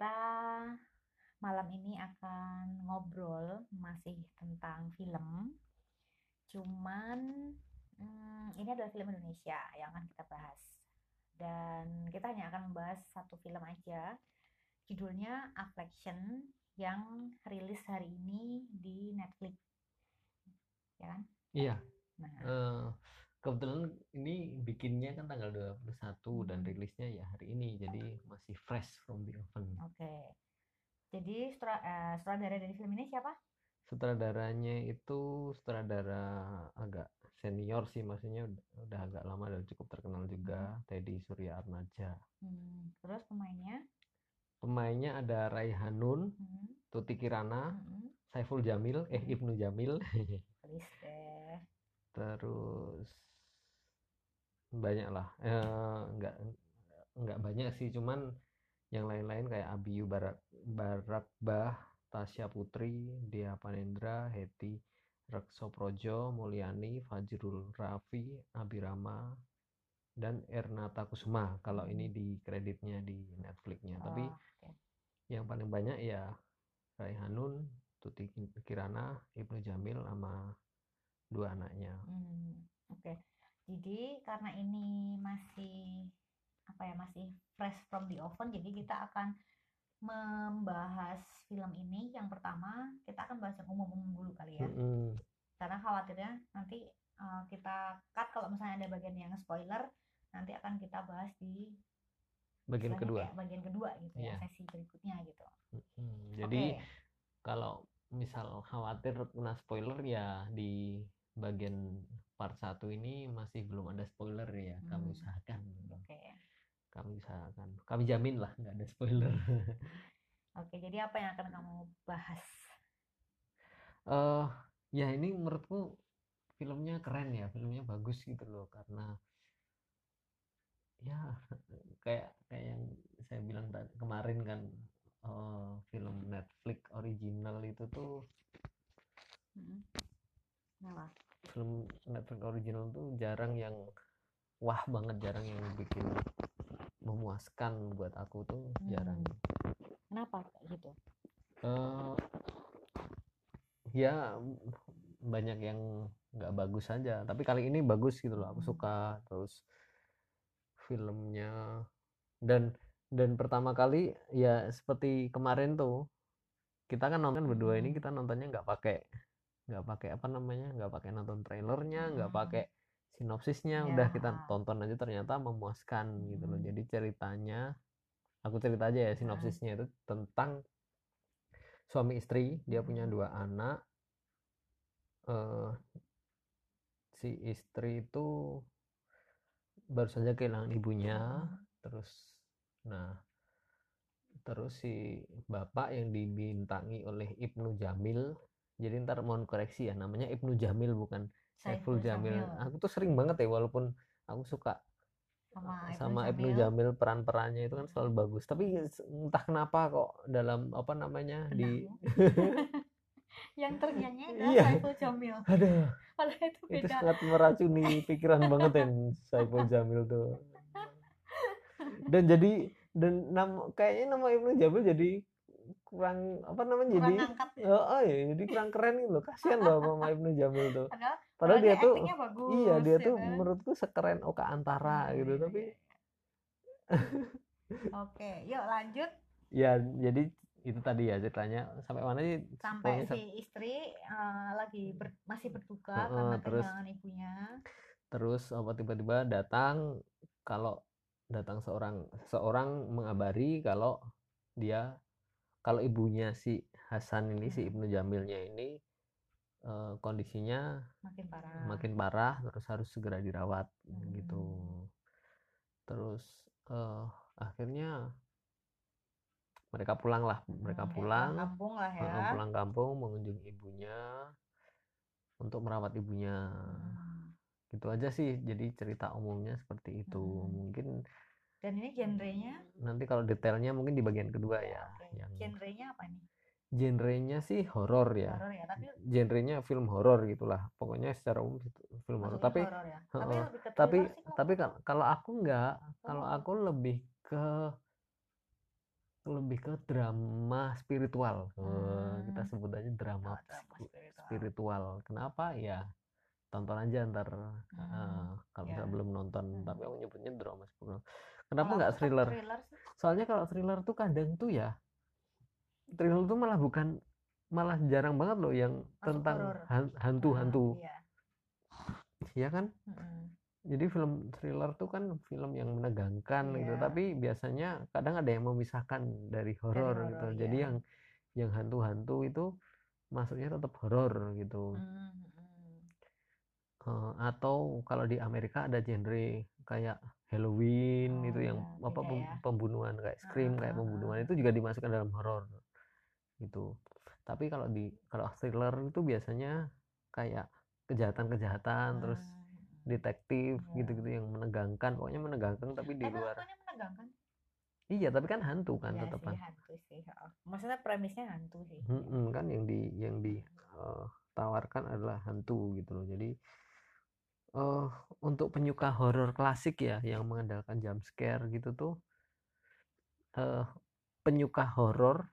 kita malam ini akan ngobrol masih tentang film. Cuman hmm, ini adalah film Indonesia yang akan kita bahas. Dan kita hanya akan membahas satu film aja. Judulnya Affliction yang rilis hari ini di Netflix. Ya kan? Iya. Nah, eh, kebetulan ini bikinnya kan tanggal 21 dan Hmm. rilisnya ya hari ini. Jadi masih fresh from the oven. oke. Jadi sutra- eh, sutradara dari film ini siapa? Sutradaranya itu sutradara agak senior sih, maksudnya udah, udah agak lama dan cukup terkenal juga, Teddy Surya Arnaja. Hmm, terus pemainnya? Pemainnya ada Raihanun, Hmm, Tuti Kirana, hmm, Saiful Jamil, eh Hmm. Ibnu Jamil, terus banyak lah. Eh, nggak nggak banyak sih, cuman yang lain-lain kayak Abiyu Barak Barakbah, Tasya Putri, Dia Panendra, Heti Rekso Projo, Mulyani, Fajrul Raffi, Abirama, dan Ernata Kusuma. Kalau ini di kreditnya di Netflixnya. Tapi Oh, oke. yang paling banyak ya Raihanun, Tuti Kirana, Ibnu Jamil sama dua anaknya. Hmm, oke. Jadi karena ini masih apa ya masih fresh from the oven, jadi kita akan membahas film ini. Yang pertama kita akan bahas yang umum-umum dulu kali ya, Mm-mm. karena khawatirnya nanti eh, kita cut kalau misalnya ada bagian yang spoiler, nanti akan kita bahas di Bagian kedua. bagian kedua gitu ya, Iya. sesi berikutnya gitu. Mm-mm. Jadi Oke. kalau misal khawatir kena spoiler ya di bagian part 1 ini masih belum ada spoiler ya. Kami Hmm. usahakan. Oke. Kami usahakan. Kami jamin lah nggak ada spoiler. Oke, jadi apa yang akan kamu bahas? eh ya ini menurutku filmnya keren ya, filmnya bagus gitu loh karena ya kayak kayak yang saya bilang tadi kemarin kan eh, film Netflix original itu tuh Hmm. Kenapa? Film Netflix original tuh jarang yang wah banget jarang yang bikin memuaskan buat aku tuh jarang Hmm. Kenapa kayak gitu? eh ya banyak yang nggak bagus aja tapi kali ini bagus gitu loh aku Hmm. suka terus filmnya dan dan pertama kali ya seperti kemarin tuh kita kan nonton berdua ini Hmm. kita nontonnya nggak pakai nggak pakai apa namanya nggak pakai nonton trailernya nggak Hmm. pakai sinopsisnya udah kita Ya. tonton aja ternyata memuaskan gitu loh Hmm. jadi ceritanya aku cerita aja ya sinopsisnya itu tentang suami istri dia punya Hmm. dua anak eh si istri itu baru saja kehilangan ibunya Hmm. terus nah terus si bapak yang dibintangi oleh Ibnu Jamil jadi ntar mohon koreksi ya namanya Ibnu Jamil bukan Saiful Jamil aku tuh sering banget ya walaupun aku suka sama Ibnu sama Ibnu Jamil. Jamil peran-perannya itu kan selalu bagus tapi entah kenapa kok dalam apa namanya di Benakmu. yang ternyanyi adalah Iya. Saiful Jamil. aduh Padahal itu itu sangat meracuni pikiran banget ya Saiful Jamil tuh dan jadi dan nama kayaknya nama Ibnu Jamil jadi kurang apa namanya Kurang jadi ngangkat. oh, oh ya jadi kurang keren gitu loh kasihan loh sama Ibnu Jamil tuh Padahal, padahal dia tuh bagus. iya dia ya tuh kan? menurutku sekeren Oka Antara Iya, gitu iya, tapi iya. Oke, yuk lanjut ya jadi itu tadi ya ceritanya sampai mana sih sampai si istri eh, lagi ber- masih berduka Heeh, karena terus- kehilangan ibunya. terus apa tiba-tiba datang kalau datang seorang seorang mengabari kalau dia kalau ibunya si Hasan ini si Hmm. Ibnu Jamilnya ini eh, kondisinya Makin parah. makin parah terus harus segera dirawat gitu Hmm. terus eh, akhirnya mereka pulang lah mereka Hmm, kayak pulang kampung lah ya. Pulang kampung mengunjungi ibunya untuk merawat ibunya Hmm. gitu aja sih jadi cerita umumnya seperti itu Hmm. mungkin Dan ini genrenya nanti kalau detailnya mungkin di bagian kedua ya oke. yang Genrenya apa nih? genrenya sih horor ya Horor ya, tapi genrenya film horor gitulah pokoknya secara umum itu film horor tapi horor ya. Tapi ke tapi kalau tapi aku. kal- kalau aku nggak kalau Oh. aku lebih ke lebih ke drama spiritual Eh, kita Hmm. sebut aja drama Oh, drama spi- spiritual. spiritual kenapa ya tonton aja ntar Hmm, eh, kalau ya. misalnya belum nonton Hmm. tapi aku nyebutnya drama spiritual kenapa nggak thriller thriller sih. soalnya kalau thriller tuh kadang tuh ya thriller tuh malah bukan malah jarang banget loh yang Masuk tentang hantu-hantu Iya. ya kan Mm-mm. jadi film thriller tuh kan film yang menegangkan gitu Iya. tapi biasanya kadang ada yang memisahkan dari horor gitu jadi iya. yang yang hantu-hantu itu masuknya tetap horor gitu Mm, mm. Eh, atau kalau di Amerika ada genre kayak Halloween Oh, itu yang iya, apa pem- ya. pembunuhan kayak Scream kayak Ah, ah, pembunuhan itu juga dimasukkan dalam horor gitu tapi kalau di kalau thriller itu biasanya kayak kejahatan-kejahatan terus Hmm. detektif Iya. gitu-gitu yang menegangkan pokoknya menegangkan tapi di luar menegangkan. iya tapi kan hantu kan Iya tetap sih, hantu sih. Maksudnya premisnya hantu sih. Mm-mm, kan yang di yang ditawarkan adalah hantu gitu loh jadi eh untuk penyuka horor klasik ya yang mengandalkan jump scare gitu tuh eh penyuka horor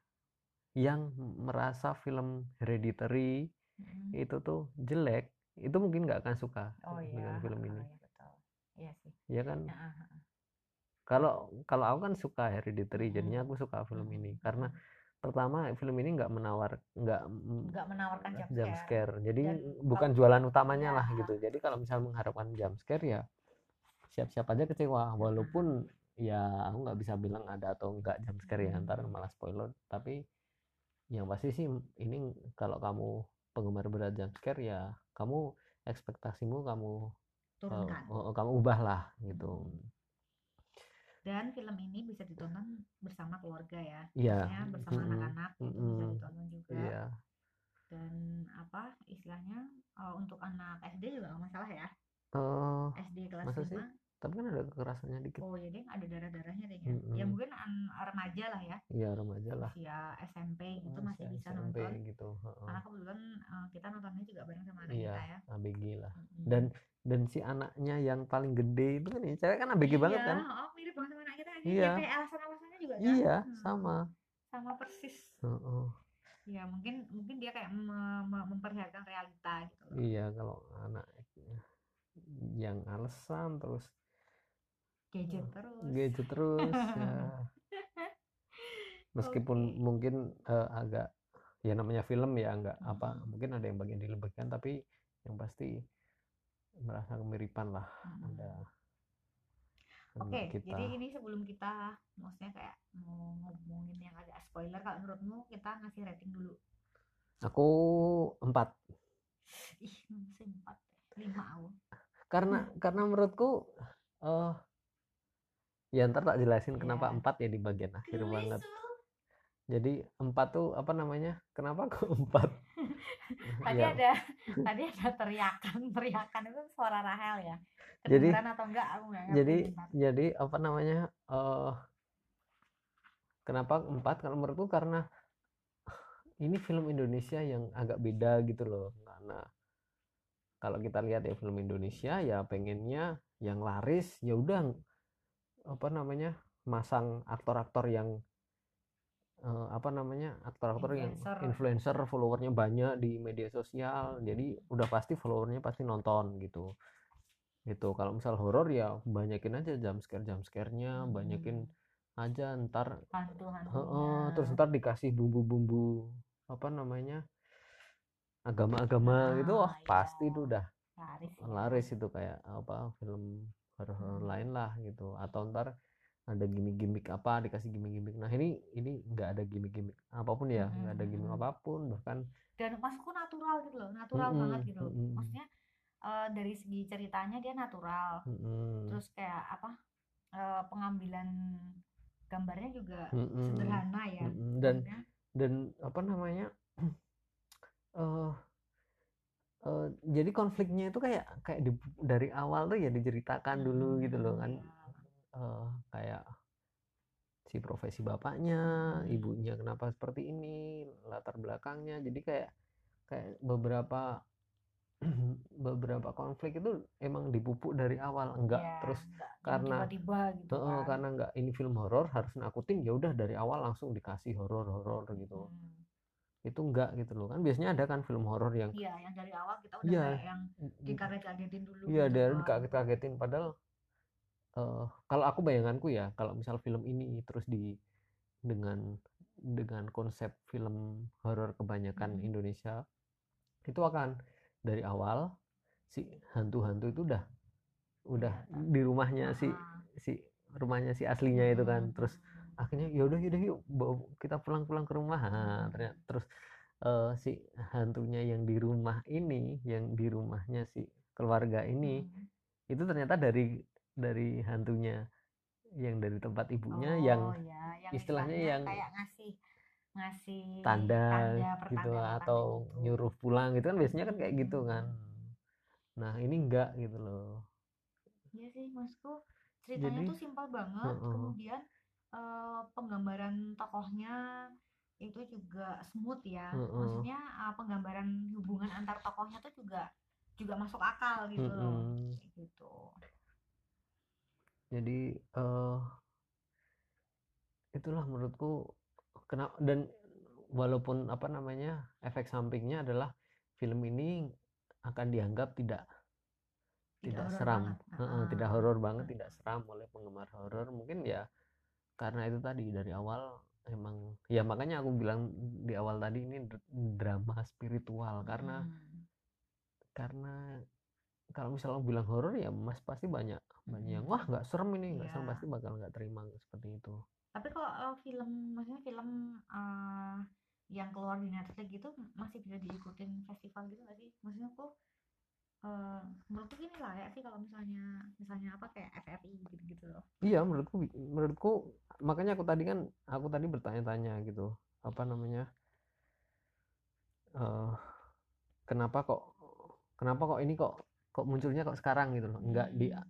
yang merasa film Hereditary Mm. itu tuh jelek itu mungkin nggak akan suka Oh iya. dengan film ini iya betul. Iya sih. ya kan kalau kalau aku kan suka Hereditary jadinya Mm. aku suka film ini mm, karena pertama film ini nggak menawar nggak nggak menawarkan jump, jump scare. scare jadi Dan bukan jualan utamanya iya. lah gitu jadi kalau misal mengharapkan jump scare ya siap-siap aja kecewa walaupun ya aku nggak bisa bilang ada atau enggak jump scare ya Hmm. ntar malah spoiler tapi yang pasti sih ini kalau kamu penggemar berat jump scare ya kamu ekspektasimu kamu eh, Turunkan. oh, kamu ubah lah gitu Dan film ini bisa ditonton bersama keluarga ya. Maksudnya bersama anak-anak itu bisa ditonton juga. iya Dan apa istilahnya eh, untuk anak SD juga nggak masalah ya. Eh, SD kelas Masa sih? 5. tapi kan ada kekerasannya dikit Oh jadi ada darah-darahnya deh ya. Ya Mm-mm. mungkin an- remaja lah ya. iya remaja lah Usia SMP gitu Oh, masih si bisa SMP nonton. gitu heeh. Karena kebetulan eh, kita nontonnya juga bareng sama anak iya kita ya. ABG lah Mm-mm. dan dan si anaknya yang paling gede itu kan ya cewek kan ABG banget Iya, kan oh, mirip banget sama anak kita. Ini Iya. kayak alasan-alasannya juga kan. iya Hmm, sama Sama persis. Heeh. Ya mungkin mungkin dia kayak me- me- memperlihatkan realita gitu loh. iya kalau anak yang alasan terus Gadget terus. gadget terus ya meskipun Oke. mungkin eh, agak ya namanya film ya nggak apa Mm-mm. mungkin ada yang bagian dilebihkan tapi yang pasti merasa kemiripan lah Mm-mm. ada Oke, kita jadi ini sebelum kita maksudnya kayak mau ngomongin yang agak spoiler, kalau menurutmu kita ngasih rating dulu. aku empat Ih, masih empat, lima aku. karena karena menurutku eh ya ntar tak jelasin kenapa Iya. empat ya di bagian akhir banget jadi empat tuh apa namanya kenapa kok empat Tadi Ya, ada tadi ada teriakan, teriakan itu suara Rahel ya. Jadi- Kedengeran atau enggak aku nggak ngerti. jadi bentar. jadi apa namanya eh kenapa empat kalau menurutku karena ini film Indonesia yang agak beda gitu loh karena kalau kita lihat ya film Indonesia ya pengennya yang laris ya udah apa namanya masang aktor-aktor yang eh, apa namanya aktor-aktor yang Influencer. followernya banyak di media sosial jadi udah pasti followernya pasti nonton gitu gitu kalau misal horor ya banyakin aja jump scare jump scare-nya banyakin aja ntar hantu-hantunya. Heeh, terus ntar dikasih bumbu-bumbu apa namanya agama-agama gitu wah Ah, pasti iya. itu udah laris. laris itu kayak apa film horor Hmm. lain lah gitu atau ntar ada gimmick-gimmick apa dikasih gimmick-gimmick nah ini ini nggak ada gimmick-gimmick apa pun ya nggak ada gimmick Mm-mm. apa pun bahkan Dan masukku natural gitu loh, natural Mm-mm, banget gitu. loh. mm-mm. Maksudnya eh, dari segi ceritanya dia natural. mm-mm, Terus kayak apa? eh, pengambilan gambarnya juga mm-mm, sederhana ya. mm-mm. dan Maksudnya, dan apa namanya eh eh, jadi konfliknya itu kayak kayak di- dari awal tuh ya diceritakan dulu gitu loh kan eh, kayak si profesi bapaknya, Hmm. ibunya kenapa seperti ini, latar belakangnya. Jadi kayak kayak beberapa beberapa konflik itu emang dipupuk dari awal enggak ya terus nggak yang karena tiba-tiba gitu kan karena enggak ini film horor harus nakutin ya udah dari awal langsung dikasih horor-horor gitu Hmm. Itu enggak gitu loh kan biasanya ada kan film horor yang iya yang dari awal kita udah Iya. kayak yang dikaget-kagetin dulu iya gitu dari dikaget-kagetin padahal eh kalau aku bayanganku ya kalau misal film ini terus di dengan dengan konsep film horor kebanyakan Hmm. Indonesia itu akan dari awal si hantu-hantu itu udah udah Kelihatan. di rumahnya si Ah. si rumahnya si aslinya itu kan Hmm. Akhirnya yaudah yaudah yuk bawa kita pulang-pulang ke rumah nah, Hmm. ternyata terus eh, si hantunya yang di rumah ini yang di rumahnya si keluarga ini Hmm. itu ternyata dari dari hantunya yang dari tempat ibunya Oh, yang ya, yang istilahnya yang kayak ngasih ngasih tanda pertanda- gitu pertanda atau gitu. nyuruh pulang gitu kan biasanya kan kayak gitu Hmm. kan nah ini enggak gitu loh Iya sih, maksudku ceritanya Jadi, tuh simpel banget. heeh. Kemudian eh, penggambaran tokohnya itu juga smooth ya. Heeh. Maksudnya eh, penggambaran hubungan antar tokohnya tuh juga juga masuk akal gitu loh. Mm-mm. Kayak gitu. jadi eh itulah menurutku kenapa dan walaupun apa namanya efek sampingnya adalah film ini akan dianggap tidak tidak horor seram banget. Heeh, Heeh. tidak horor banget tidak seram oleh penggemar horor mungkin ya karena itu tadi dari awal emang ya makanya aku bilang di awal tadi ini dr- drama spiritual karena Hmm. karena kalau misalnya bilang horor ya mas pasti banyak banyak yang Mm-mm. wah nggak serem ini nggak serem Iya. pasti bakal nggak terima seperti itu Tapi kalau eh, film, maksudnya film eh, yang keluar di Netflix gitu masih bisa diikutin festival gitu nggak sih? Maksudnya aku eh menurutku gini layak sih kalau misalnya misalnya apa kayak FFI gitu-gitu loh. iya menurutku menurutku makanya aku tadi kan aku tadi bertanya-tanya gitu apa namanya eh kenapa kok kenapa kok ini kok kok munculnya kok sekarang gitu loh enggak di Hmm.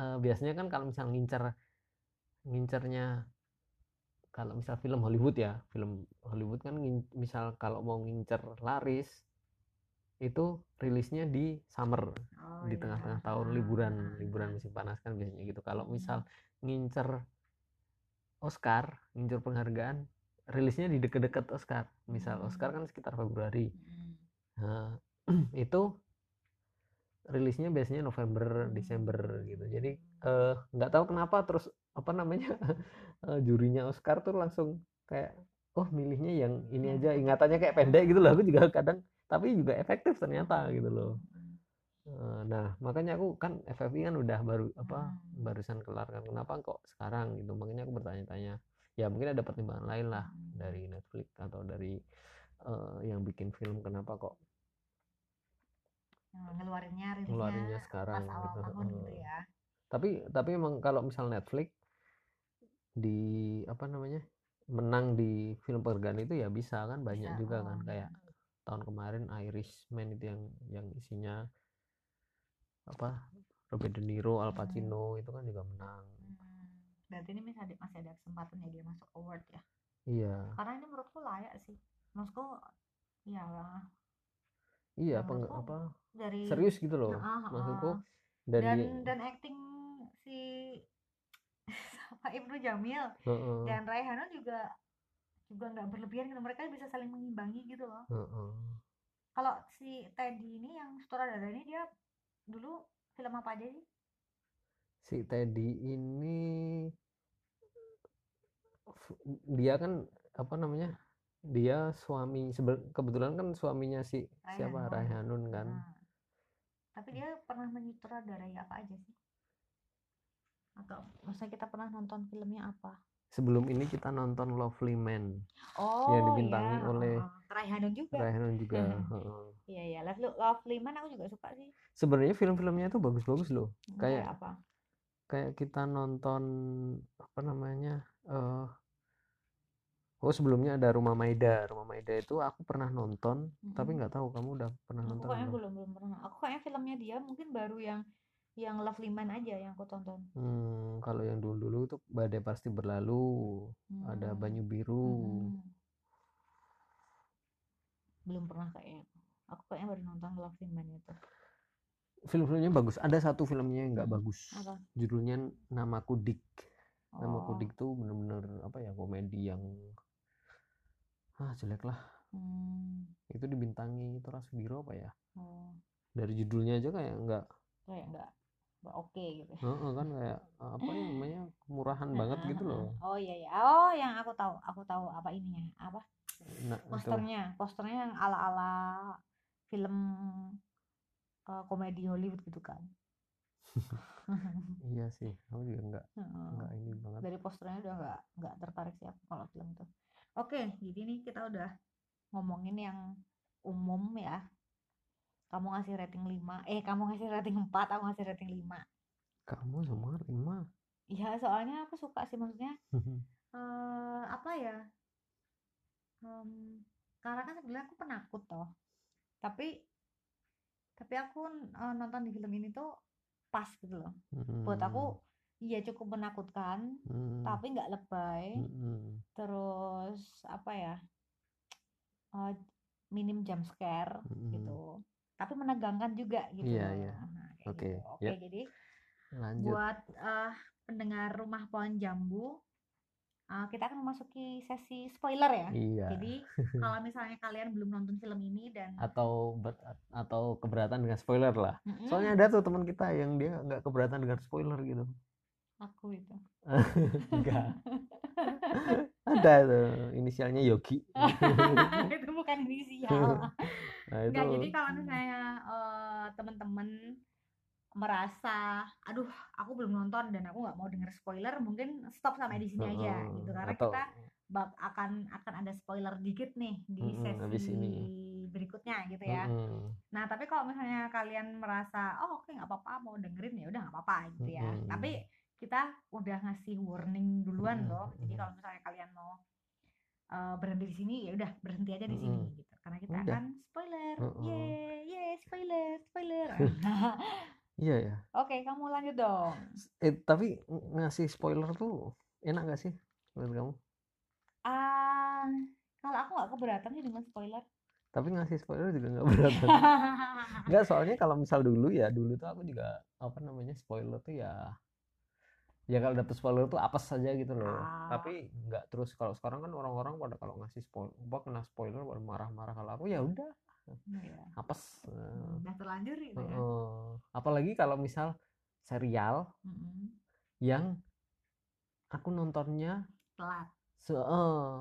eh, biasanya kan kalau misal ngincer ngincernya kalau misal film Hollywood ya film Hollywood kan misal kalau mau ngincer laris itu rilisnya di summer Oh, di iya. tengah-tengah tahun Ah, liburan ah, liburan ah. musim panas kan biasanya gitu kalau Hmm. misal ngincer Oscar ngincer penghargaan rilisnya di deket-deket Oscar misal Hmm. Oscar kan sekitar Februari Mm. nah itu rilisnya biasanya November Hmm. Desember gitu jadi eh, nggak tahu kenapa terus apa namanya eh, jurinya Oscar tuh langsung kayak oh milihnya yang ini aja pendek ingatannya kayak pendek gitu loh aku juga kadang tapi juga efektif ternyata gitu loh nah makanya aku kan FFI kan udah baru apa Hmm. barusan kelar kan kenapa kok sekarang gitu makanya aku bertanya-tanya ya mungkin ada pertimbangan lain lah Mm. dari Netflix atau dari eh, yang bikin film kenapa kok ngeluarinnya ngeluarinnya sekarang pas awal gitu. tahun gitu ya. tapi tapi emang kalau misal Netflix di apa namanya menang di film penghargaan itu ya bisa kan banyak Bisa, juga oh, kan kayak tahun kemarin Irishman itu yang yang isinya apa Robert De Niro Al Hmm. Pacino itu kan juga menang Hmm. Berarti ini masih ada, masih ada kesempatan ya dia masuk award ya. iya Karena ini menurutku layak sih. Maksudku ya iya Ya, peng- menurutku apa dari serius gitu loh Heeh, maksudku dan, dan dia- dan acting si siapa Ibnu Jamil heeh, dan Raihanun juga juga nggak berlebihan gitu mereka bisa saling mengimbangi gitu loh heeh. kalau si Teddy ini yang sutradara ini dia dulu film apa aja sih? Si Teddy ini dia kan apa namanya dia suami kebetulan kan suaminya si siapa? Raihanun. Raihanun kan. Nah, tapi dia pernah menyutradarai apa aja sih? Atau maksudnya kita pernah nonton filmnya apa sebelum ini kita nonton Lovely Man. Oh Yang dibintangi iya, oleh heeh. Raihanun juga. Raihanun juga Mhm. heeh. iya iya. Lovely, Lovely Man aku juga suka sih. Sebenarnya film-filmnya itu bagus-bagus loh. Hmm, Kayak- apa? kayak kita nonton apa namanya eh oh sebelumnya ada Rumah Maida. Rumah Maida itu aku pernah nonton tapi Mhm. nggak tahu kamu udah pernah aku nonton kayaknya belum? belum belum pernah. Aku kayaknya filmnya dia mungkin baru yang yang Lovely Man aja yang aku tonton. Hmm, kalau yang dulu-dulu itu Badai Pasti Berlalu ada Hmm. Banyu Biru. Hmm. belum pernah kayaknya. Aku kayaknya baru nonton Lovely Man itu. Film-filmnya bagus. Ada satu filmnya yang nggak Hmm, bagus. apa? Judulnya Namaku Namaku oh. Dik tuh bener-bener apa ya komedi yang ah jelek lah. Hmm, itu dibintangi Tora Sudiro apa ya? Oh. Dari judulnya aja kayak nggak kayak enggak enggak oke gitu. Ya. Heeh, kan kayak apa ya namanya murahan banget Heeh, gitu loh. oh iya iya. Oh yang aku tahu aku tahu apa ininya apa? Nah itu. Posternya posternya yang ala ala film eh, komedi Hollywood gitu kan. Iya sih aku juga nggak Heeh. nggak ini banget. Dari posternya udah nggak nggak tertarik sih aku kalau film itu oke jadi nih kita udah ngomongin yang umum ya kamu ngasih rating 5 eh kamu ngasih rating 4 aku ngasih rating 5 kamu sama lima. Ya soalnya aku suka sih maksudnya eh apa ya Em, karena kan sebenarnya aku penakut toh. Tapi tapi aku eh, nonton di film ini tuh pas gitu loh. Buat aku iya cukup menakutkan Hmm, tapi nggak lebay. Hmm, hmm, terus apa ya eh, minim jump scare hmm. gitu tapi menegangkan juga gitu Iya, iya. Nah, Oke, gitu. oke ya. jadi lanjut. buat eh, pendengar rumah pohon jambu eh, kita akan memasuki sesi spoiler ya. Iya. Jadi kalau misalnya kalian belum nonton film ini dan atau ber- atau keberatan dengan spoiler lah. Mm-mm, soalnya ada tuh teman kita yang dia nggak keberatan dengan spoiler gitu. Aku itu. Enggak. Ada tuh inisialnya Yogi. Itu bukan inisial nah itu Enggak, jadi kalau misalnya teman-teman merasa, aduh, aku belum nonton dan aku nggak mau denger spoiler, mungkin stop sampai di sini aja Heeh, gitu. Karena atau kita bak akan akan ada spoiler dikit nih di habis sesi ini. berikutnya gitu ya. Mm-mm, Nah, tapi kalau misalnya kalian merasa, oh oke nggak apa-apa mau dengerin ya udah nggak apa-apa gitu ya. Mm-mm. Tapi kita udah ngasih warning duluan Mm-mm, loh. Jadi kalau misalnya kalian mau berhenti di sini ya udah berhenti aja di sini Mm-mm. gitu. Karena kita Udah. akan spoiler. Mm-mm. Yeay, yeay, spoiler, spoiler. iya ya Oke, kamu lanjut dong. eh tapi ng- ngasih spoiler tuh enak gak sih menurut kamu Ah, kalau aku nggak keberatan sih dengan spoiler. tapi ngasih spoiler juga nggak beratan Enggak, soalnya kalau misal dulu ya, dulu tuh aku juga apa namanya spoiler tuh ya ya kalau dapet spoiler tuh apes saja gitu loh. Ah. Tapi nggak terus kalau sekarang kan orang-orang pada kalau ngasih spoiler, apa kena spoiler pada marah-marah kalau aku ya udah Iya. apes. Udah terlanjur gitu ya. eh, apalagi kalau misal serial Mm-mm. yang aku nontonnya Telat. se eh,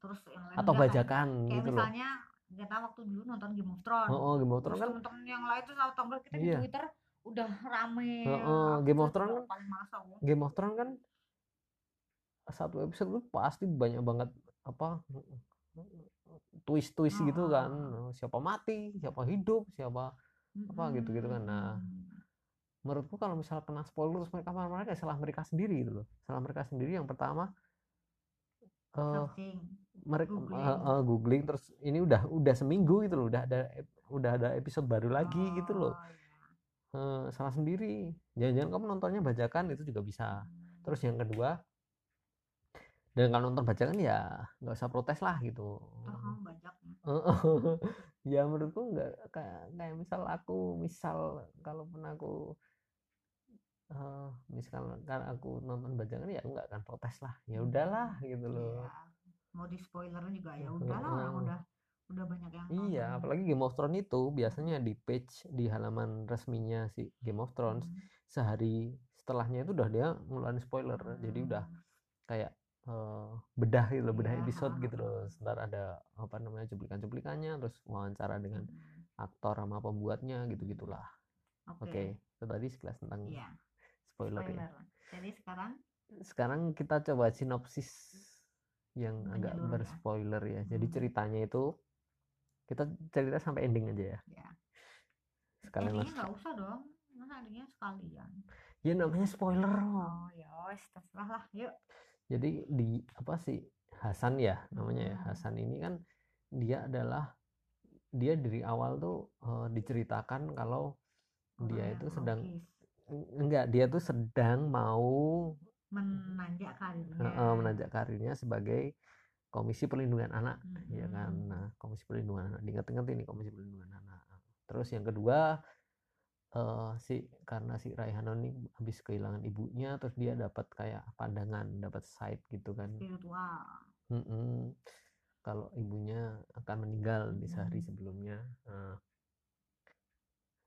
Terus yang lain atau kan? bajakan Kayak gitu loh. misalnya kita waktu dulu nonton Game of Thrones. Oh, oh, Game of Terus Thrones kan temen-temen yang lain tuh tahu tombol kita di Iya. Twitter udah rame. Heeh, Aku Game of Thrones kan-. Game of Thrones kan satu episode tuh pasti banyak banget apa twist-twist gitu kan Ah. siapa mati siapa hidup siapa apa gitu-gitu kan. Nah, menurutku kalau misal kena spoiler terus mereka kayak salah mereka sendiri gitu loh salah mereka sendiri yang pertama eh Searching. mereka Googling. googling terus ini udah udah seminggu gitu loh udah ada udah ada episode baru lagi gitu loh Oh, iya. Eh, salah sendiri. Jangan-jangan kamu nontonnya bajakan itu juga bisa. Terus yang kedua dan kalau nonton bajakan ya nggak usah protes lah gitu. Oh, kamu bajaknya. ya. Menurutku nggak kayak kayak misal aku misal kalaupun aku eh misal kan aku nonton bajakan ya aku nggak akan protes lah. Ya udahlah gitu loh. Iya. Mau di spoilerin juga ya udahlah orang udah udah banyak yang iya nonton. apalagi Game of Thrones itu biasanya di page di halaman resminya si Game of Thrones Hmm. sehari setelahnya itu udah dia ngeluarin spoiler jadi udah Hmm. kayak eh, bedah gitu loh, bedah Iya, episode gitu loh. Sebentar ada apa namanya cuplikan-cuplikannya, terus wawancara dengan Hmm. aktor sama pembuatnya gitu-gitulah. Oke. Oke, itu tadi sekilas tentang Iya. spoiler, ya. Spoiler. Jadi sekarang Sekarang kita coba sinopsis yang agak ya. berspoiler ya. Jadi Hmm. ceritanya itu kita cerita sampai ending aja ya. ya. Sekalian Endingnya nggak usah dong. Masa endingnya sekalian. Ya namanya spoiler. Oh ya terserah lah. Yuk. Jadi di apa sih Hasan ya namanya ya. Hmm. Hasan ini kan dia adalah dia dari awal tuh eh, diceritakan kalau dia Orang itu sedang logis. enggak dia tuh sedang mau menanjak karirnya. eh, menanjak karirnya sebagai Komisi Perlindungan Anak ya kan. Mm-mm. nah Komisi Perlindungan Anak diingat-ingat ini Komisi Perlindungan Anak. Terus yang kedua uh, si karena si Raihanon ini habis kehilangan ibunya terus dia dapat kayak pandangan dapat sight gitu kan. Spiritual. Kalau ibunya akan meninggal di sehari Hmm. sebelumnya. Nah,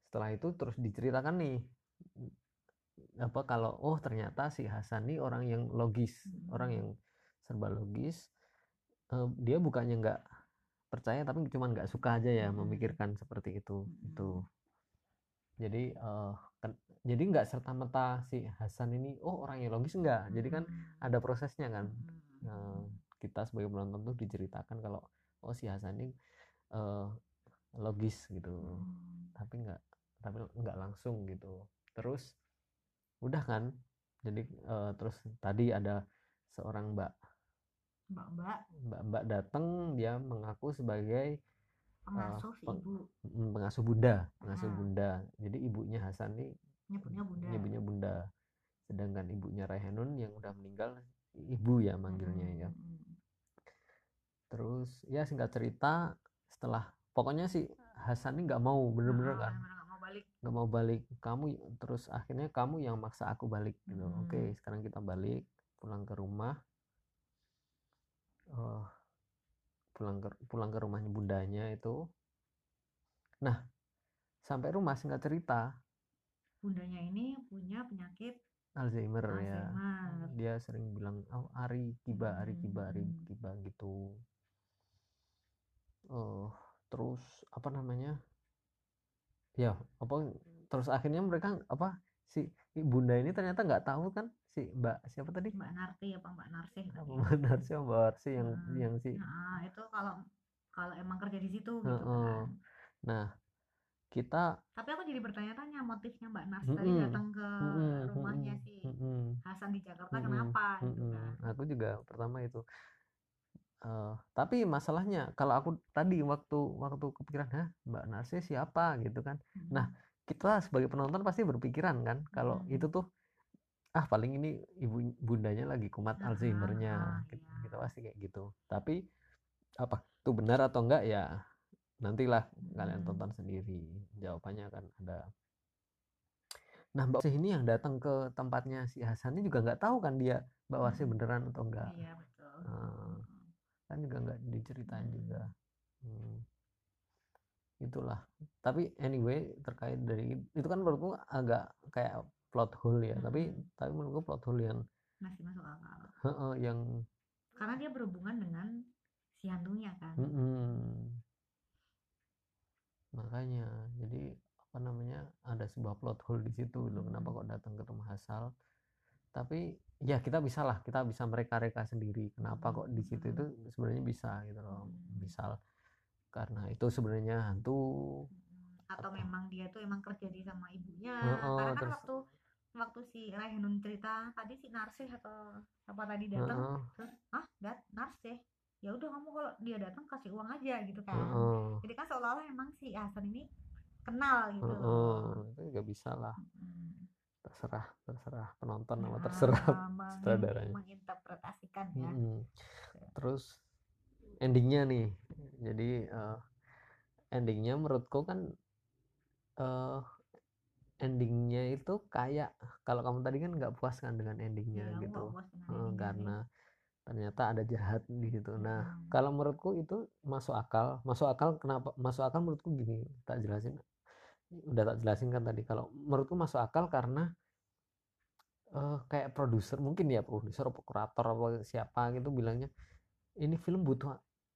setelah itu terus diceritakan nih apa kalau oh ternyata si Hasan nih orang yang logis orang Hmm. yang serba logis Dia bukannya nggak percaya tapi cuma nggak suka aja ya Hmm. memikirkan seperti itu Hmm. itu jadi eh, kan- jadi nggak serta merta si Hasan ini oh orang yang logis enggak jadi kan Hmm. ada prosesnya kan Hmm. Nah, kita sebagai penonton tuh diceritakan kalau oh si Hasan ini eh, logis gitu Hmm. tapi nggak tapi nggak langsung gitu terus udah kan jadi eh, terus tadi ada seorang mbak mbak-mbak. Mbak mbak datang dia mengaku sebagai pengasuh si peng- ibu. mm, pengasuh bunda pengasuh Ah. bunda. Jadi ibunya Hasan ini nyebutnya bunda. ibunya bunda. Sedangkan ibunya Raihanun yang udah meninggal ibu ya manggilnya ya. Hmm. terus ya singkat cerita setelah pokoknya si Hasan ini nggak mau bener-bener Ah, kan. bener-bener nggak mau balik. Nggak mau balik. Kamu terus akhirnya kamu yang maksa aku balik gitu. Hmm. oke sekarang kita balik pulang ke rumah oh pulang ke pulang ke rumahnya bundanya itu. Nah sampai rumah singkat cerita. Bundanya ini punya penyakit Alzheimer ya. Alzheimer. Dia sering bilang oh Ari Kiba Ari Kiba Ari Hmm. Kiba gitu. Oh terus apa namanya? Ya apa terus akhirnya mereka apa si bunda ini ternyata nggak tahu kan si mbak siapa tadi mbak Narti apa mbak Narsih apa tadi mbak Narsi apa mbak Arsi yang Hmm. yang si nah itu kalau kalau emang kerja di situ gitu kan nah kita tapi aku jadi bertanya-tanya motifnya mbak Nars tadi Mm-mm. datang ke mm-mm, rumahnya si mm-mm, Hasan di Jakarta Mm-mm, kenapa gitu mm-mm. kan aku juga pertama itu Eh, tapi masalahnya kalau aku tadi waktu waktu kepikiran hah mbak Narsi siapa gitu kan Mm-mm. Nah, kita sebagai penonton pasti berpikiran kan kalau Hmm. itu tuh ah paling ini ibu bundanya lagi kumat Ah, Alzheimernya ah, kita, iya. kita pasti kayak gitu tapi apa itu benar atau enggak ya nantilah kalian Hmm. tonton sendiri jawabannya akan ada nah Mbak Warsih ini yang datang ke tempatnya si Hasan ini juga nggak tahu kan dia Mbak Warsih Hmm. beneran atau enggak iya betul Ah, kan juga nggak diceritain Hmm. juga Hmm. Itulah tapi anyway terkait dari itu kan menurutku agak kayak plot hole ya tapi Hmm. tapi menurutku plot hole yang masih masuk akal heeh, yang karena dia berhubungan dengan si hantunya kan mm-mm. makanya jadi apa namanya ada sebuah plot hole di situ loh kenapa Hmm. kok datang ke rumah Hasal tapi ya kita bisa lah kita bisa mereka-reka sendiri kenapa kok di situ Hmm. itu sebenarnya bisa gitu loh Hmm. misal karena itu sebenarnya hantu. Mm, atau memang dia tuh emang kerja di sama ibunya. Heeh, karena kan terus- waktu waktu si Raihanun cerita tadi si Narsih atau apa tadi datang heeh, terus ah dat Narsih? Ya udah kamu kalau dia datang kasih uang aja gitu kan. Heeh, jadi kan seolah-olah emang si Hasan ini kenal gitu. Heeh. itu juga bisa lah. Mm. terserah terserah penonton sama Nah, terserah meng- sutradaranya. menginterpretasikan ya. Mm-mm. terus endingnya nih jadi eh, endingnya menurutku kan eh endingnya itu kayak kalau kamu tadi kan nggak puas kan dengan endingnya aku gitu. nggak puas dengan endingnya. sih. karena ternyata ada jahat di situ. Nah Mm. kalau menurutku itu masuk akal. Masuk akal kenapa? Masuk akal menurutku gini tak jelasin. Udah tak jelasin kan tadi. Kalau menurutku masuk akal karena eh, kayak produser mungkin ya produser atau kurator apa siapa gitu bilangnya ini film butuh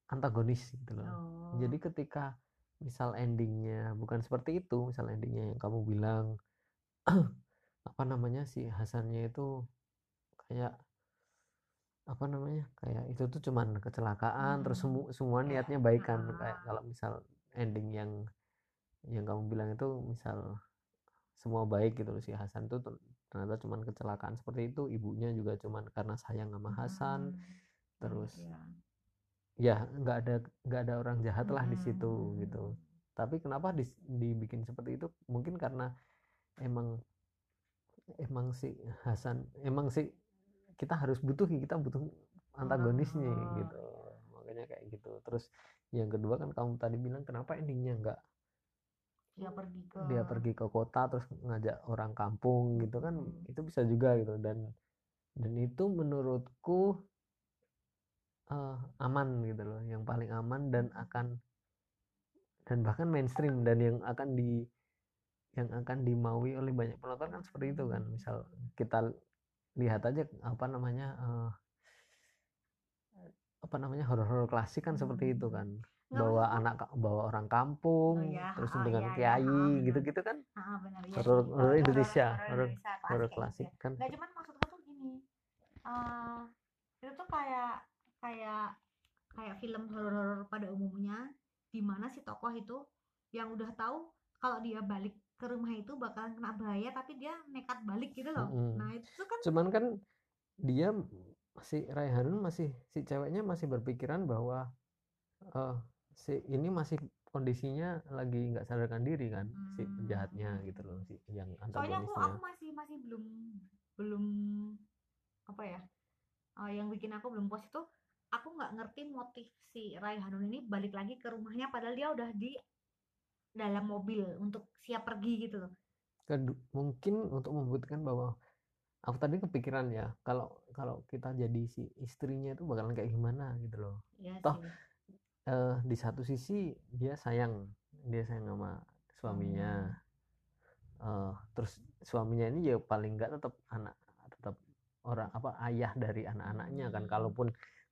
antagonis gitu loh Oh. jadi ketika misal endingnya bukan seperti itu misal endingnya yang kamu bilang apa namanya si Hasannya itu kayak apa namanya kayak itu tuh cuman kecelakaan terus Hmm, semu- semua niatnya baik kan ah. kayak kalau misal ending yang yang kamu bilang itu misal semua baik gitu loh si Hasan ter- ternyata cuman kecelakaan seperti itu ibunya juga cuman karena sayang sama Hasan Mm. terus Iya. Ya nggak ada nggak ada orang jahat lah di situ Mm. gitu tapi kenapa dis- dibikin seperti itu mungkin karena emang emang si Hasan emang si kita harus butuh kita butuh antagonisnya Oh. gitu makanya kayak gitu terus yang kedua kan kamu tadi bilang kenapa endingnya nggak dia pergi ke dia pergi ke kota terus ngajak orang kampung gitu kan Hmm. itu bisa juga gitu dan dan itu menurutku eh, aman gitu loh yang paling aman dan akan dan bahkan mainstream dan yang akan di yang akan dimaui oleh banyak penonton kan seperti itu kan. Misal kita lihat aja apa namanya eh, apa namanya horor-horor klasik kan seperti itu kan. Nggak, bawa anak bawa orang kampung Oh iya, terus ah, dengan iya, kiai ah, gitu-gitu kan. Ah, benar. Ya horor horor Indonesia horor klasik gitu klasik ya. kan. Nggak cuman maksudku tuh gini. eh itu tuh kayak kayak kayak film horor pada umumnya di mana si tokoh itu yang udah tahu kalau dia balik ke rumah itu bakalan kena bahaya tapi dia nekat balik gitu loh. Mm-mm. Nah, itu kan cuman kan dia si Raihanun masih si ceweknya masih berpikiran bahwa eh si ini masih kondisinya lagi nggak sadarkan diri kan si Hmm. penjahatnya gitu loh si yang soalnya aku aku antagonisnya masih masih belum belum apa ya eh, yang bikin aku belum puas itu aku nggak ngerti motif si Raihanun ini balik lagi ke rumahnya padahal dia udah di dalam mobil untuk siap pergi gitu loh. Mungkin untuk membuktikan bahwa aku tadi kepikiran ya kalau kalau kita jadi si istrinya itu bakalan kayak gimana gitu loh. Ya Toh, sih. eh di satu sisi dia sayang dia sayang sama suaminya. Eh, terus suaminya ini ya paling nggak tetap anak tetap orang apa ayah dari anak-anaknya kan. Hmm. kalaupun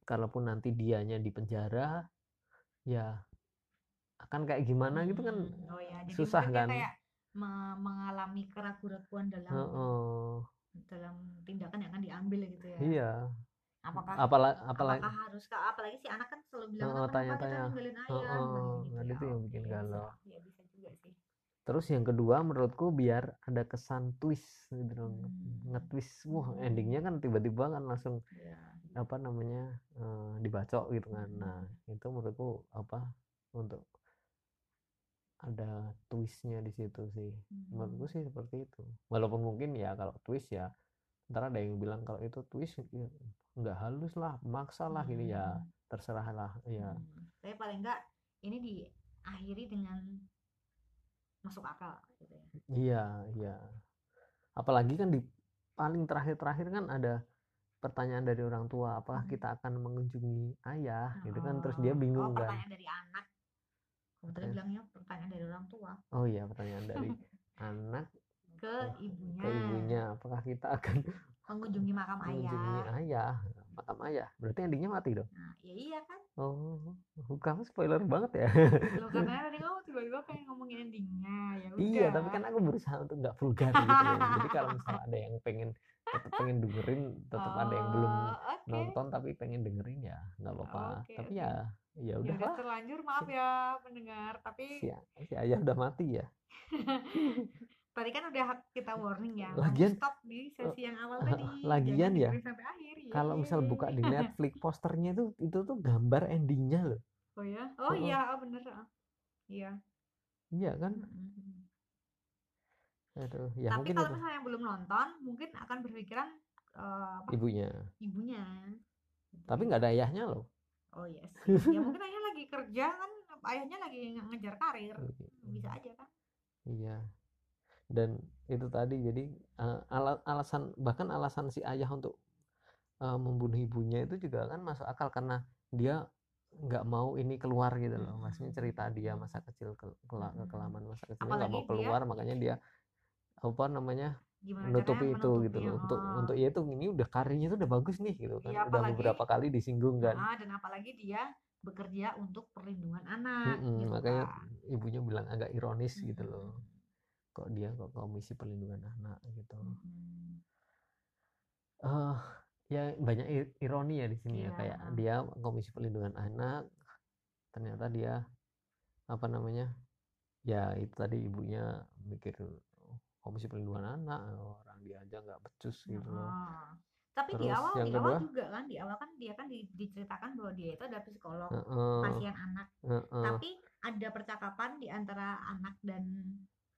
kalaupun nanti dianya di penjara ya akan kayak gimana gitu kan Hmm, oh ya jadi susah kan kayak me- mengalami keraguan-keraguan dalam Heeh. dalam tindakan yang akan diambil gitu ya iya apakah apalagi apalagi apakah harus apalagi si anak kan selalu bilang Heeh, "Kenapa kita tanya-tanya. ayah Heeh, Nah, gitu kan ya. itu yang bikin bisa. galau. ya bisa juga sih terus yang kedua menurutku biar ada kesan twist gitu Hmm. nge-twist wah endingnya kan tiba-tiba kan langsung ya apa namanya eh, dibacok gitu kan Hmm. nah itu menurutku apa untuk ada twistnya di situ sih menurutku Hmm. sih seperti itu walaupun mungkin ya kalau twist ya ntar ada yang bilang kalau itu twist ya, nggak halus lah maksa lah gini ya Hmm. terserah lah ya Hmm. tapi paling enggak ini diakhiri dengan masuk akal gitu ya iya iya apalagi kan di paling terakhir-terakhir kan ada pertanyaan dari orang tua apakah Hmm. kita akan mengunjungi ayah? Gitu kan terus dia Oh, bingung oh, kan. pertanyaan dari anak. Kebetulan Oke. bilangnya pertanyaan dari orang tua. Oh iya pertanyaan dari anak ke ibunya. ke ibunya apakah kita akan mengunjungi makam mengunjungi ayah? ayah? Makam ayah? Berarti endingnya mati dong? Nah ya iya kan. Oh kamu spoiler banget ya? Lo karena tadi kamu tiba-tiba pengen ngomongin endingnya. Ya udah iya tapi kan aku berusaha untuk nggak vulgar gitu loh. jadi kalau misalnya ada yang pengen pengen dengerin tetap ada yang belum Oh, oke. nonton tapi pengen dengerin ya nggak apa-apa Oke, tapi oke. ya ya ya udah lah terlanjur maaf ya pendengar tapi si, si ayah udah mati ya tadi kan udah kita warning ya Lagian- stop di sesi yang awal tadi lagian Jangan ya, sampai akhir kalau misal buka di. Netflix posternya itu itu tuh gambar endingnya loh oh ya oh iya oh, bener ah. iya iya kan. Aduh ya tapi kalau itu. misalnya yang belum nonton mungkin akan berpikiran apa? Ibunya. Ibunya. Tapi nggak ada ayahnya loh. Oh iya sih. Ya mungkin ayahnya lagi kerja kan ayahnya lagi nge- ngejar karir. Bisa aja kan? Iya. Dan itu tadi jadi ala- alasan bahkan alasan si ayah untuk eh, membunuh ibunya itu juga kan masuk akal karena dia nggak mau ini keluar gitu loh. Maksudnya cerita dia masa kecil ke, kela- Mm-mm. kekelaman masa kecilnya nggak mau Apalagi dia- keluar makanya dia apa namanya gimana menutupi itu gitu loh. Untuk untuk ya itu ini udah karirnya tuh udah bagus nih gitu kan. Iya, udah apalagi- beberapa kali disinggung kan. Ah, dan apalagi dia bekerja untuk perlindungan anak Mm-mm, gitu makanya kan. ibunya bilang agak ironis gitu Mm-mm. loh kok dia kok komisi perlindungan anak gitu. Mm-mm. eh ya banyak ironi ya di sini ya. Iya, kayak dia komisi perlindungan anak ternyata dia apa namanya ya itu tadi ibunya mikir "Oh, komisi perlindungan anak orang dia aja nggak becus gitu loh. Tapi di Terus awal yang di awal kedua? juga kan di awal kan dia kan di- diceritakan bahwa dia itu ada psikolog Heeh, pasien anak. heeh. Tapi ada percakapan di antara anak dan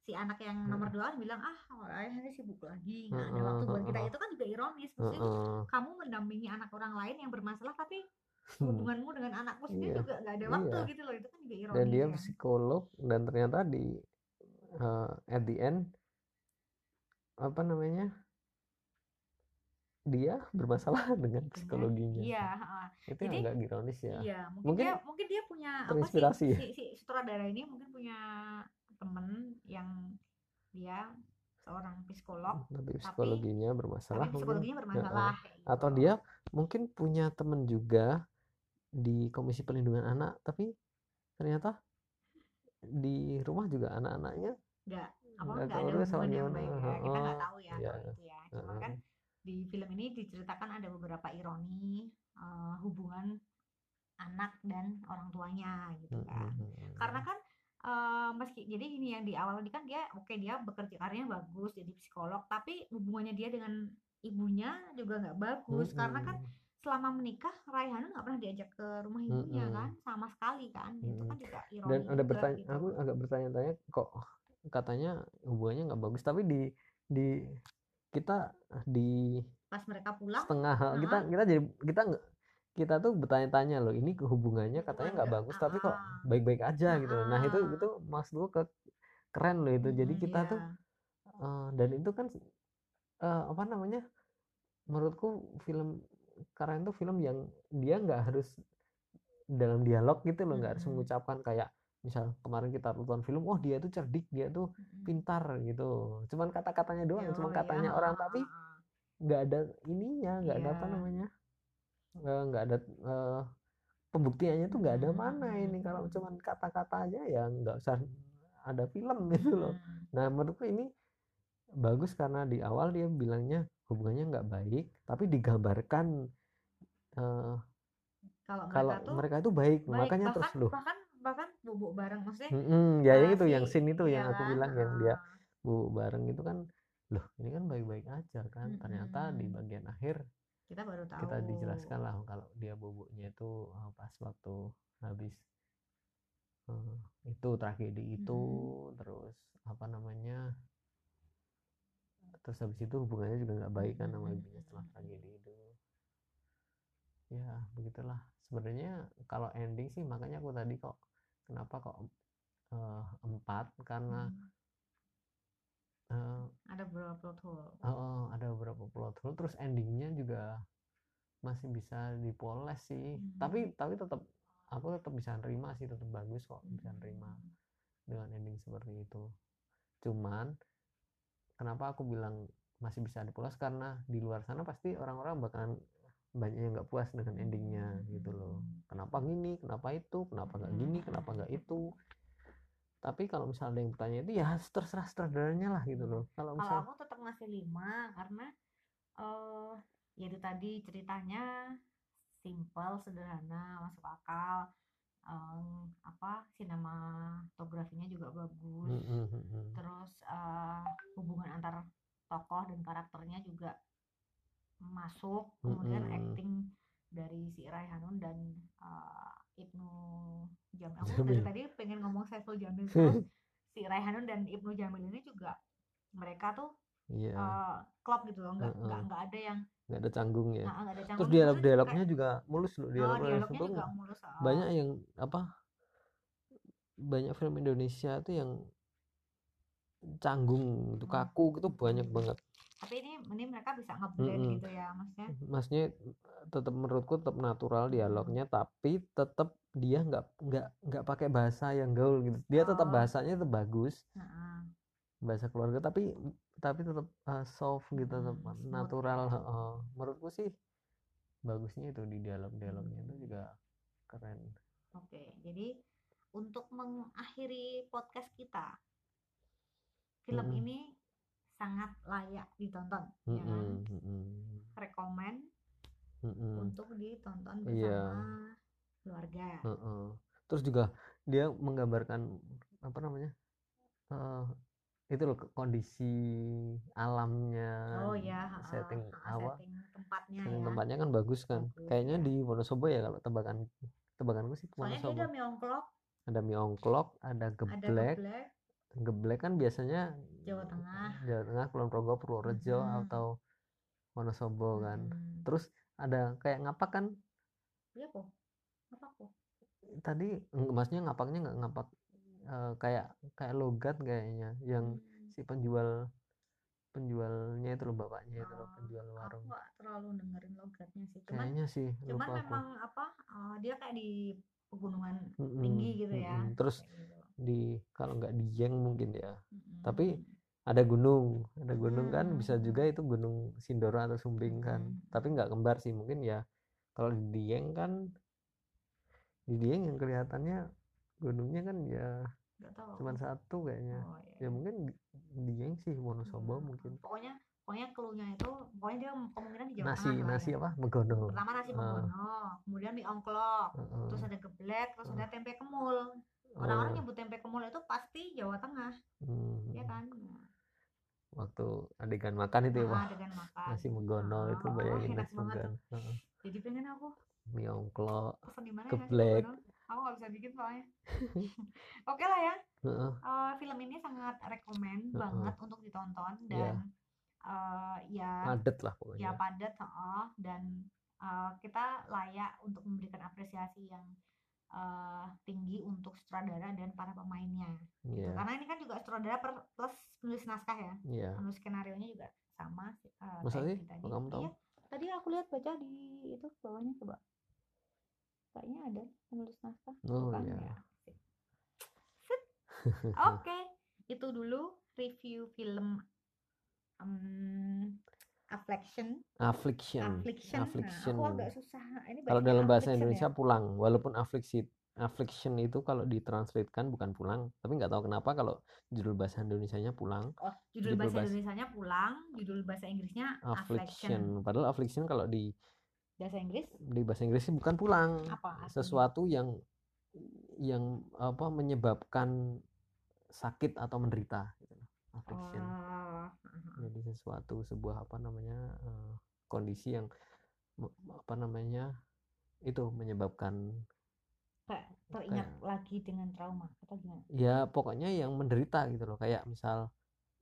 si anak yang nomor dua kan bilang ah ayahnya sibuk lagi nggak ada waktu buat kita itu kan juga ironis maksudnya kamu mendampingi anak orang lain yang bermasalah tapi hubunganmu dengan anakmu sendiri Iya, juga nggak ada waktu iya. gitu loh itu kan juga ironis dan dia ya. psikolog dan ternyata di eh, at the end apa namanya dia bermasalah dengan psikologinya iya heeh. itu Jadi- yang agak ironis ya Iya, mungkin, Mungkin dia mungkin dia punya apa sih ya? si, si sutradara ini mungkin punya temen yang dia seorang psikolog tapi psikologinya bermasalah tapi mungkin psikologinya bermasalah kayak gitu. atau dia mungkin punya temen juga di Komisi Perlindungan Anak tapi ternyata di rumah juga anak-anaknya nggak apa nggak nggak ada hubungan yang baik ya? Kita nggak tahu ya iya. itu ya. Cuma kan di film ini diceritakan ada beberapa ironi eh, hubungan anak dan orang tuanya gitu kan. Mm-mm. karena kan eh, meski jadi ini yang di awal tadi kan dia oke dia bekerja karyanya bagus jadi psikolog tapi hubungannya dia dengan ibunya juga nggak bagus. Karena kan selama menikah Raihanun nggak pernah diajak ke rumah ibunya Mm-mm. kan sama sekali kan. Itu kan juga ironi dan ada bertanya gitu. aku agak bertanya-tanya kok katanya hubungannya nggak bagus tapi di di kita di pas mereka pulang setengah kita kita jadi kita nggak kita tuh bertanya-tanya loh ini hubungannya katanya nggak bagus nggak- tapi kok ah. baik-baik aja gitu loh. nah itu Ah. itu mas gue ke keren loh itu jadi Mm, kita iya. tuh eh, dan itu kan eh, apa namanya menurutku film keren tuh film yang dia nggak harus dalam dialog gitu loh nggak harus Mm-mm. mengucapkan kayak misal kemarin kita nonton film oh dia tuh cerdik dia tuh pintar gitu cuman kata-katanya doang cuma Oh, katanya iya, orang ah, tapi ah, ah. nggak ada ininya nggak ada apa Iya. namanya nggak ada eh, pembuktiannya tuh nggak ada Hmm, mana ini kalau cuman kata-kata aja ya nggak usah ada film gitu loh Hmm. nah menurutku ini bagus karena di awal dia bilangnya hubungannya nggak baik tapi digambarkan eh, kalau kalau mereka tuh mereka itu baik, baik, makanya terus bahkan loh bahkan bahkan bubuk bareng maksudnya Mm-mm, ya yang ah, itu yang si- scene itu yang aku bilang yang dia Ah. bu bareng itu kan loh ini kan baik-baik aja kan? Ternyata di bagian akhir kita baru tahu. kita dijelaskan lah kalau dia bubuknya itu uh, pas waktu habis uh, itu tragedi itu terus apa namanya terus habis itu hubungannya juga nggak baik kan sama ibunya setelah tragedi itu. Ya begitulah. Sebenarnya kalau ending sih makanya aku tadi kok kenapa kok uh, empat karena Hmm. uh, ada beberapa plot hole Oh, oh, ada beberapa plot hole terus endingnya juga masih bisa dipoles sih Hmm. tapi tapi tetap aku tetap bisa nerima sih tetap bagus kok bisa nerima Hmm. dengan ending seperti itu cuman kenapa aku bilang masih bisa dipoles karena di luar sana pasti orang-orang bakalan banyak yang nggak puas dengan endingnya gitu loh. Hmm. kenapa gini kenapa itu kenapa nggak gini kenapa nggak itu. Tapi kalau misalnya ada yang bertanya itu ya terserah sutradaranya lah gitu loh. Kalau kalau misal aku tetap ngasih lima karena eh ya itu tadi ceritanya simple sederhana masuk akal. Em, apa sinematografinya juga bagus. Mm, mm, mm, mm. terus eh, hubungan antar tokoh dan karakternya juga masuk kemudian Mm-mm. acting dari si Raihanun dan eh, Ibnu Jamil aku Jamil. dari tadi pengen ngomong Saiful Jamil terus si Raihanun dan Ibnu Jamil ini juga mereka tuh iya eh, klop gitu loh nggak nggak nggak ada yang nggak ada canggung ya nah, terus dialog dialognya juga mulus loh oh, dialog dialognya itu juga mulus ah. banyak yang apa banyak film Indonesia tuh yang canggung gitu Hmm. kaku gitu banyak Hmm. banget tapi ini ini mereka bisa ngeblend Mm-mm. gitu ya maksudnya maksudnya tetap menurutku tetap natural dialognya tapi tetap dia nggak nggak nggak pakai bahasa yang gaul gitu dia tetap Oh. bahasanya tetap bagus Heeh. bahasa keluarga tapi tapi tetap uh, soft gitu tetap Hmm, natural heeh. menurutku sih bagusnya itu di dialog dialognya itu Hmm. juga keren Oke, jadi untuk mengakhiri podcast kita, film Mm-mm. ini sangat layak ditonton, ya kan? Mm-mm, mm-mm, Rekomen mm-mm. untuk ditonton Hmm. Iya. bersama keluarga. Heeh. Terus juga dia menggambarkan apa namanya eh itu loh kondisi alamnya Oh ya, setting heeh, apa setting tempatnya setting ya. tempatnya kan bagus kan Bagus, kayaknya ya. di Wonosobo ya kalau tebakan tebakanku sih Soalnya dia Wonosobo ada mie ongklok, ada mie ongklok ada ada geblek geblek, kan biasanya Jawa Tengah. Jawa Tengah Kulon Progo Purworejo Mhm. atau Wonosobo kan Hmm. terus ada kayak ngapak kan Iya po, apa po? tadi maksudnya ngapaknya nggak ngapak eh, kayak kayak logat kayaknya yang Hmm. si penjual penjualnya itu loh bapaknya itu loh Oh, penjual aku warung nggak terlalu dengerin logatnya sih cuman kayaknya sih cuman lupa aku memang apa eh, dia kayak di pegunungan Mm-mm, tinggi gitu ya mm-mm. terus kayak gitu. Di kalau nggak di Yeng mungkin ya Mm-mm. tapi ada gunung ada gunung kan Hmm, bisa hmm, juga itu gunung Sindoro atau Sumbing kan Mm-mm. tapi nggak kembar sih mungkin ya kalau di Dieng kan di Dieng yang kelihatannya gunungnya kan ya nggak tahu cuma satu kayaknya oh, iya, ya iya. mungkin di Dieng sih Wonosobo Hmm, mungkin pokoknya pokoknya keluhnya itu pokoknya dia kemungkinan di Jawa nasi Tengah nasi ya. apa megono pertama nasi Ah. megono kemudian mie ongklok Heeh. terus ada geblek terus Ah. ada tempe kemul orang-orang Oh, nyebut tempe kemul itu pasti Jawa Tengah. Hmm, ya kan? Nah, waktu adegan makan itu ya ah, wah dengan makan. nasi megono Ah, itu oh, bayangin nasi megono jadi pengen aku. Mie ya? megono aku nggak bisa bikin soalnya. Oke lah ya. Heeh. Eh, film ini sangat rekomen Heeh. banget untuk ditonton dan Iya. eh, ya padet lah ya pokoknya padat heeh, dan eh, kita layak untuk memberikan apresiasi yang eh, tinggi untuk sutradara dan para pemainnya gitu. Iya, karena ini kan juga sutradara per- plus penulis naskah ya iya. penulis skenario nya juga sama Masa kayak sih? di tadi kamu tahu? iya tadi aku lihat baca di itu bawahnya coba kayaknya ada penulis naskah Oh bukan iya. ya. Oke, itu dulu review film um, Affliction. Affliction. Affliction. Affliction. Nah, aku agak susah. Ini Kalau dalam bahasa affliction Indonesia ya? pulang, walaupun affliction affliction itu kalau ditranslatekan bukan pulang, tapi nggak tahu kenapa kalau judul bahasa Indonesianya pulang, Oh, judul judul bahasa bahasa- Indonesianya pulang, judul bahasa Inggrisnya Affliction. affliction. Padahal affliction kalau di Bahasa Inggris di bahasa Inggris sih bukan pulang, apa? artinya? sesuatu yang yang apa menyebabkan sakit atau menderita gitu. Affliction. Oh, Jadi sesuatu sebuah apa namanya eh, kondisi yang apa namanya itu menyebabkan kayak teringat lagi dengan trauma atau gimana? ya pokoknya yang menderita gitu loh kayak misal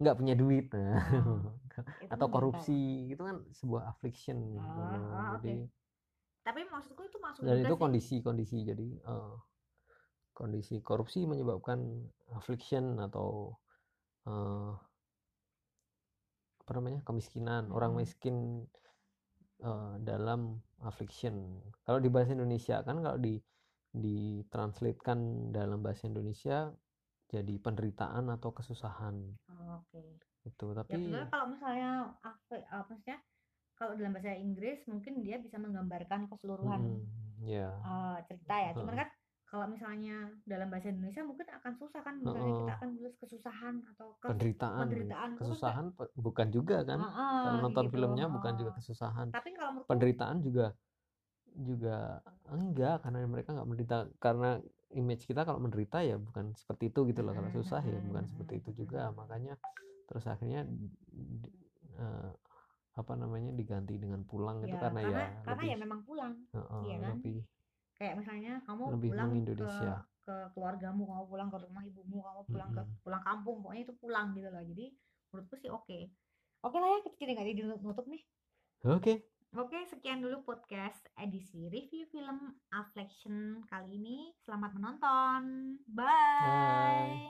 nggak punya duit nah, Itu atau menderita. korupsi itu kan sebuah affliction gitu Ah, loh. ah, oke. jadi Tapi maksudku itu masuk dan itu kondisi-kondisi jadi eh, kondisi korupsi menyebabkan affliction atau eh, apa namanya kemiskinan orang Mm-mm. miskin eh, dalam affliction kalau di bahasa Indonesia kan kalau di ditranslatekan dalam bahasa Indonesia jadi penderitaan atau kesusahan Oh, Oke. itu Ya tapi sebenarnya kalau misalnya apa, maksudnya kalau dalam bahasa Inggris mungkin dia bisa menggambarkan keseluruhan mm, ya eh, cerita ya. Cuman Heeh. kan kalau misalnya dalam bahasa Indonesia mungkin akan susah kan misalnya kita Heeh. akan tulis kesusahan atau kes- penderitaan. penderitaan itu kan kesusahan pe- bukan juga kan? Kayak- Heeh, kalau nonton gitu, filmnya bukan juga kesusahan. Tapi kalau menurutku penderitaan juga juga enggak karena mereka nggak menderita karena image kita kalau menderita ya bukan seperti itu gitu loh. Kalau susah ya bukan seperti itu juga. Makanya terus akhirnya eh, apa namanya diganti dengan pulang itu ya karena, karena ya karena lebih ya memang pulang. heeh, iya kan? lebih Kayak misalnya kamu lebih pulang ke ke keluargamu, kamu pulang ke rumah ibumu, kamu pulang ke Mm-mm. pulang kampung, pokoknya itu pulang gitu loh. Jadi menurutku sih oke. Oke lah ya, kita jadi nggak jadi nutup nih. oke Oke, sekian dulu podcast edisi review film Affliction kali ini. Selamat menonton. Bye. Bye.